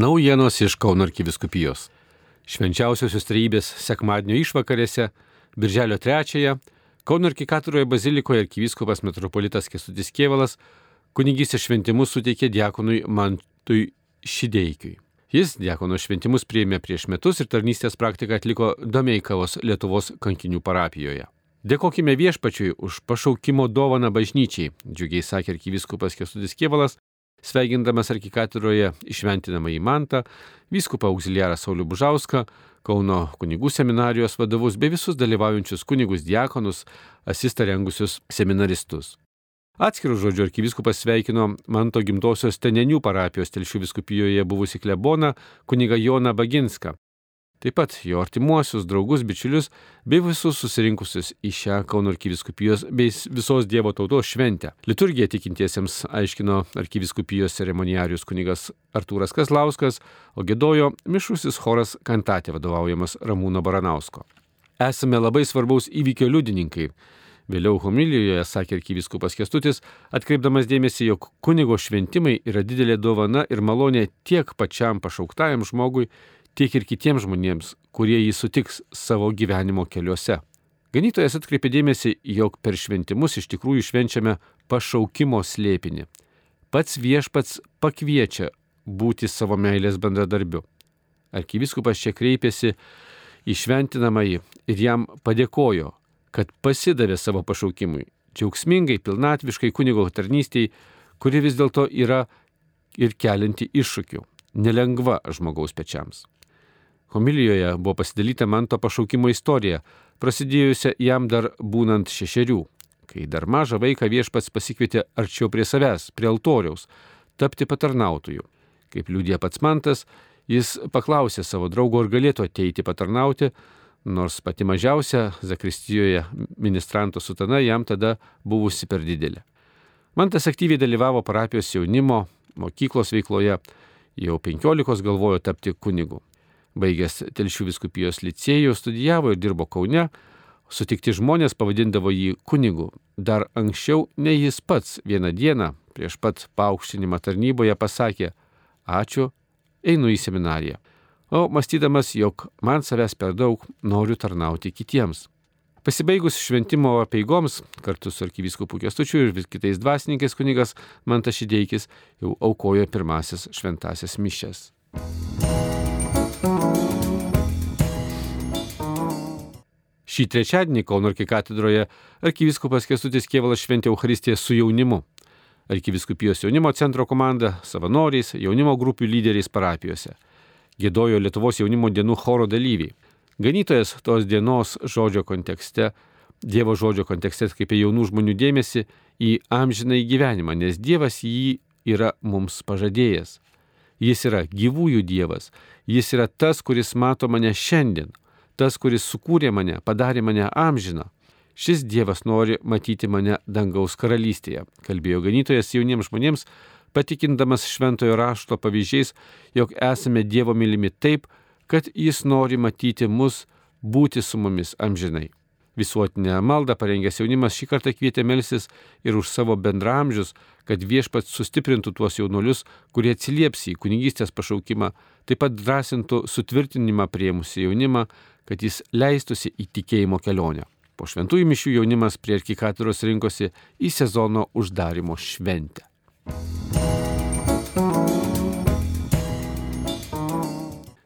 Naujienos iš Kauno arkiviskupijos. Švenčiausiosios trejybės sekmadienio išvakarėse, birželio 3-ąją, Kauno arkikatūroje bazilikoje arkiviskupas metropolitas Kestutis Kievalas kunigystės šventimus suteikė diakonui Mantui Šideikiui. Jis diakono šventimus priėmė prieš metus ir tarnystės praktiką atliko Domeikavos Lietuvos kankinių parapijoje. Dėkojime viešpačiui už pašaukimo dovaną bažnyčiai, džiugiai sakė arkiviskupas Kestutis Kievalas, sveikindamas arkikatūroje išventinamą į Mantą, vyskupą auxiliarą Saulių Bužauską, Kauno kunigų seminarijos vadovus bei visus dalyvaujančius kunigus diakonus, asistą rengusius seminaristus. Atskirų žodžių arkivyskupas sveikino Manto gimtosios Tenenių parapijos telšių viskupijoje buvusi kleboną kuniga Joną Baginską, Taip pat jo artimuosius, draugus, bičiulius bei visus susirinkusius į šią Kauno arkiviskupijos bei visos Dievo tautos šventę. Liturgiją tikintiesiems aiškino arkiviskupijos ceremoniarius kunigas Artūras Kaslauskas, o gėdojo mišusis choras kantatė vadovaujamas Ramūno Baranausko. Esame labai svarbaus įvykio liudininkai. Vėliau homilijoje sakė arkiviskupas Kestutis, atkreipdamas dėmesį, jog kunigo šventimai yra didelė dovana ir malonė tiek pačiam pašauktajam žmogui, tiek ir kitiems žmonėms, kurie jį sutiks savo gyvenimo keliuose. Ganytojas atkreipė dėmesį, jog per šventimus iš tikrųjų švenčiame pašaukimo slėpinį. Pats viešpats pakviečia būti savo meilės bendradarbiu. Arkiviskupas čia kreipėsi į šventinamąjį ir jam padėkojo, kad pasidavė savo pašaukimui, džiaugsmingai, pilnatviškai kunigo tarnystėj, kuri vis dėlto yra ir kelinti iššūkių, nelengva žmogaus pečiams. Homilijoje buvo pasidalyta Manto pašaukimo istorija, prasidėjusią jam dar būnant šešerių, kai dar mažą vaiką viešpats pasikvietė arčiau prie savęs, prie altoriaus, tapti patarnautojų. Kaip liūdė pats Mantas, jis paklausė savo draugo, ar galėtų ateiti patarnauti, nors pati mažiausia Zakristijoje ministranto sutana jam tada buvusi per didelė. Mantas aktyviai dalyvavo parapijos jaunimo, mokyklos veikloje, jau penkiolikos galvojo tapti kunigu. Baigęs Telšių viskupijos licėjų, studijavo ir dirbo Kaune, sutikti žmonės pavadindavo jį kunigu. Dar anksčiau nei jis pats vieną dieną prieš pat paaukštinimą tarnyboje pasakė, ačiū, einu į seminariją. O mąstydamas, jog man savęs per daug noriu tarnauti kitiems. Pasibaigus šventimo apeigoms, kartu su arkivyskupu Kestučiu ir kitais dvasininkais kunigas Mantašydeikis jau aukojo pirmasis šventasias mišes. Šį trečiadienį Kauno arkikatedroje arkivyskupas Kestutis Kievalas šventė Euharistiją su jaunimu. Arkiviskupijos jaunimo centro komanda, savanoriais, jaunimo grupių lyderiais parapijose. Gėdojo Lietuvos jaunimo dienų choro dalyviai. Ganytojas tos dienos žodžio kontekste, Dievo žodžio kontekste atkreipė jaunų žmonių dėmesį į amžiną į gyvenimą, nes Dievas jį yra mums pažadėjęs. Jis yra gyvųjų Dievas, jis yra tas, kuris mato mane šiandien, tas, kuris sukūrė mane, padarė mane amžiną. Šis Dievas nori matyti mane dangaus karalystėje, kalbėjo ganytojas jauniems žmonėms, patikindamas šventojo rašto pavyzdžiais, jog esame Dievo mylimi taip, kad Jis nori matyti mus, būti su mumis amžinai. Visuotinę maldą parengęs jaunimas šį kartą kvietė melsis ir už savo bendramžius, kad viešpats sustiprintų tuos jaunuolius, kurie atsilieps į kunigystės pašaukimą, taip pat drąsintų sutvirtinimą prieimusi jaunimą, kad jis leistųsi į tikėjimo kelionę. Po šventųjų mišių jaunimas prie arkikatūros rinkosi į sezono uždarimo šventę.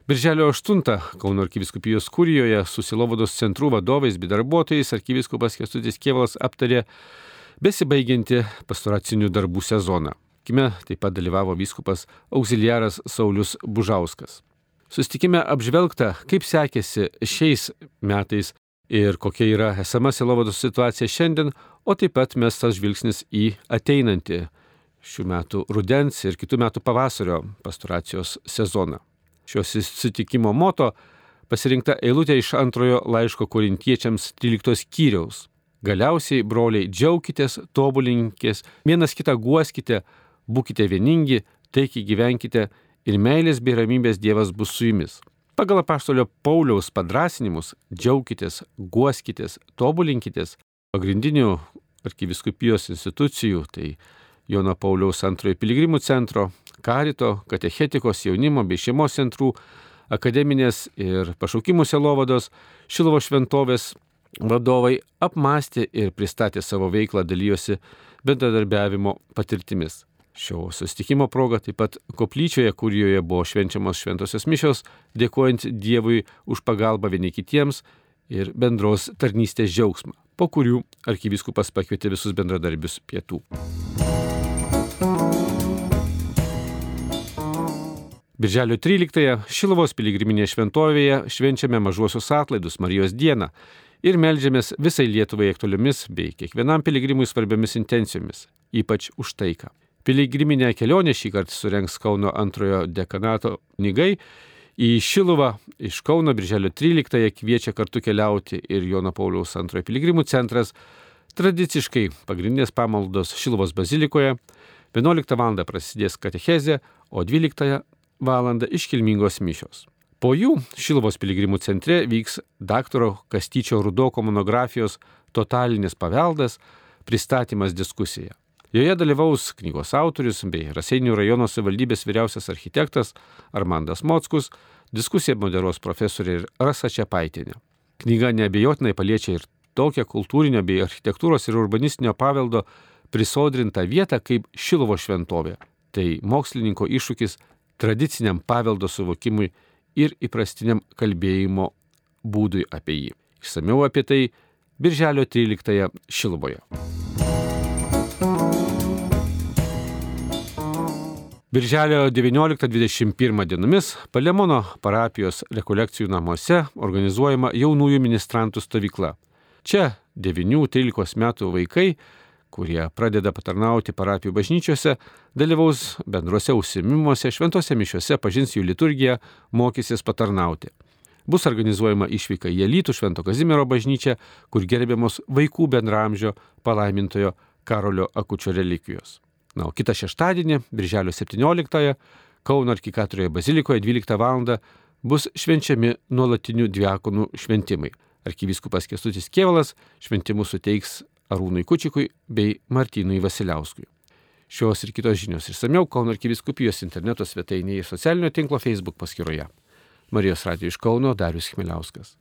Birželio 8 Kauno arkiviskupijos kurijoje su Silovados centrų vadovais bei darbuotojais arkiviskupas Kestutis Kievalas aptarė besibaigianti pastoracinių darbų sezoną. Kime taip pat dalyvavo vyskupas auxiliaras Saulis Bužauskas. Sustikime apžvelgta, kaip sekėsi šiais metais ir kokia yra esama Silovados situacija šiandien, o taip pat mestas žvilgsnis į ateinantį šių metų rudens ir kitų metų pavasario pastoracijos sezoną. Šios susitikimo moto pasirinkta eilutė iš antrojo laiško korintiečiams 13 skyriaus. Galiausiai, broliai, džiaukitės, tobulinkės, vienas kitą guoskite, būkite vieningi, taikiai gyvenkite ir meilės bei ramybės Dievas bus su jumis. Pagal apaštolio Pauliaus padrasinimus džiaukitės, guoskitės, tobulinkitės pagrindinių arkiviskupijos institucijų, tai Jono Pauliaus antrojo piligrimų centro, karito, katechetikos, jaunimo bei šeimos centrų, akademinės ir pašaukimų selovados, Šilovo šventovės vadovai apmastė ir pristatė savo veiklą, dalyjosi bendradarbiavimo patirtimis. Šio susitikimo proga taip pat koplyčioje, kurioje buvo švenčiamos šventosios mišios, dėkojant Dievui už pagalbą vieni kitiems ir bendros tarnystės džiaugsmą, po kurių arkivyskupas pakvietė visus bendradarbius pietų. Birželio 13-ąją Šilovos piligriminėje šventovėje švenčiame mažuosius atlaidus Marijos dieną ir melžiamės visai Lietuvai aktualiomis bei kiekvienam piligrimui svarbiomis intencijomis, ypač už taiką. Piligriminę kelionę šį kartą surenks Kauno antrojo dekanato knygai. Į Šiluvą iš Kauno birželio 13-ąją kviečia kartu keliauti ir Jono Pauliaus antrojo piligrimų centras. Tradiciškai pagrindinės pamaldos Šiluvos bazilikoje. 11 val. prasidės katechezė, o 12 val. Iškilmingos mišios. Po jų Šiluvos piligrimų centre vyks daktaro Kastyčio Rudoko monografijos Totalinis paveldas pristatymas diskusija. Joje dalyvaus knygos autorius bei Raseinių rajono savivaldybės vyriausias architektas Armandas Mockus, diskusiją moderuos profesorė Rasa Čiapaitinė. Knyga neabejotinai paliečia ir tokią kultūrinio bei architektūros ir urbanistinio paveldo prisodrintą vietą kaip Šilovo šventovė. Tai mokslininko iššūkis tradiciniam paveldo suvokimui ir įprastiniam kalbėjimo būdui apie jį. Išsamiau apie tai Birželio 13 Šilovoje. Birželio 19-21 dienomis Palemono parapijos rekolekcijų namuose organizuojama jaunųjų ministrantų stovykla. Čia 9-13 metų vaikai, kurie pradeda patarnauti parapijų bažnyčiose, dalyvaus bendruose užsimimuose, šventose mišiuose, pažins jų liturgiją, mokysis patarnauti. Bus organizuojama išvyka į Elytų Švento Kazimiero bažnyčią, kur gerbiamos vaikų bendramžio palaimintojo Karolio Akučio relikvijos. Na, o kitą šeštadienį, birželio 17-ąją, Kauno arkikatorioje bazilikoje 12 val. bus švenčiami nuolatinių diakonų šventimai. Arkivyskupas Kestutis Kievalas šventimus suteiks Arūnui Kučikui bei Martynui Vasiliauskui. Šios ir kitos žinios išsameu Kauno arkiviskupijos interneto svetainėje ir socialinio tinklo Facebook paskyroje. Marijos radio iš Kauno Darius Chmeliauskas.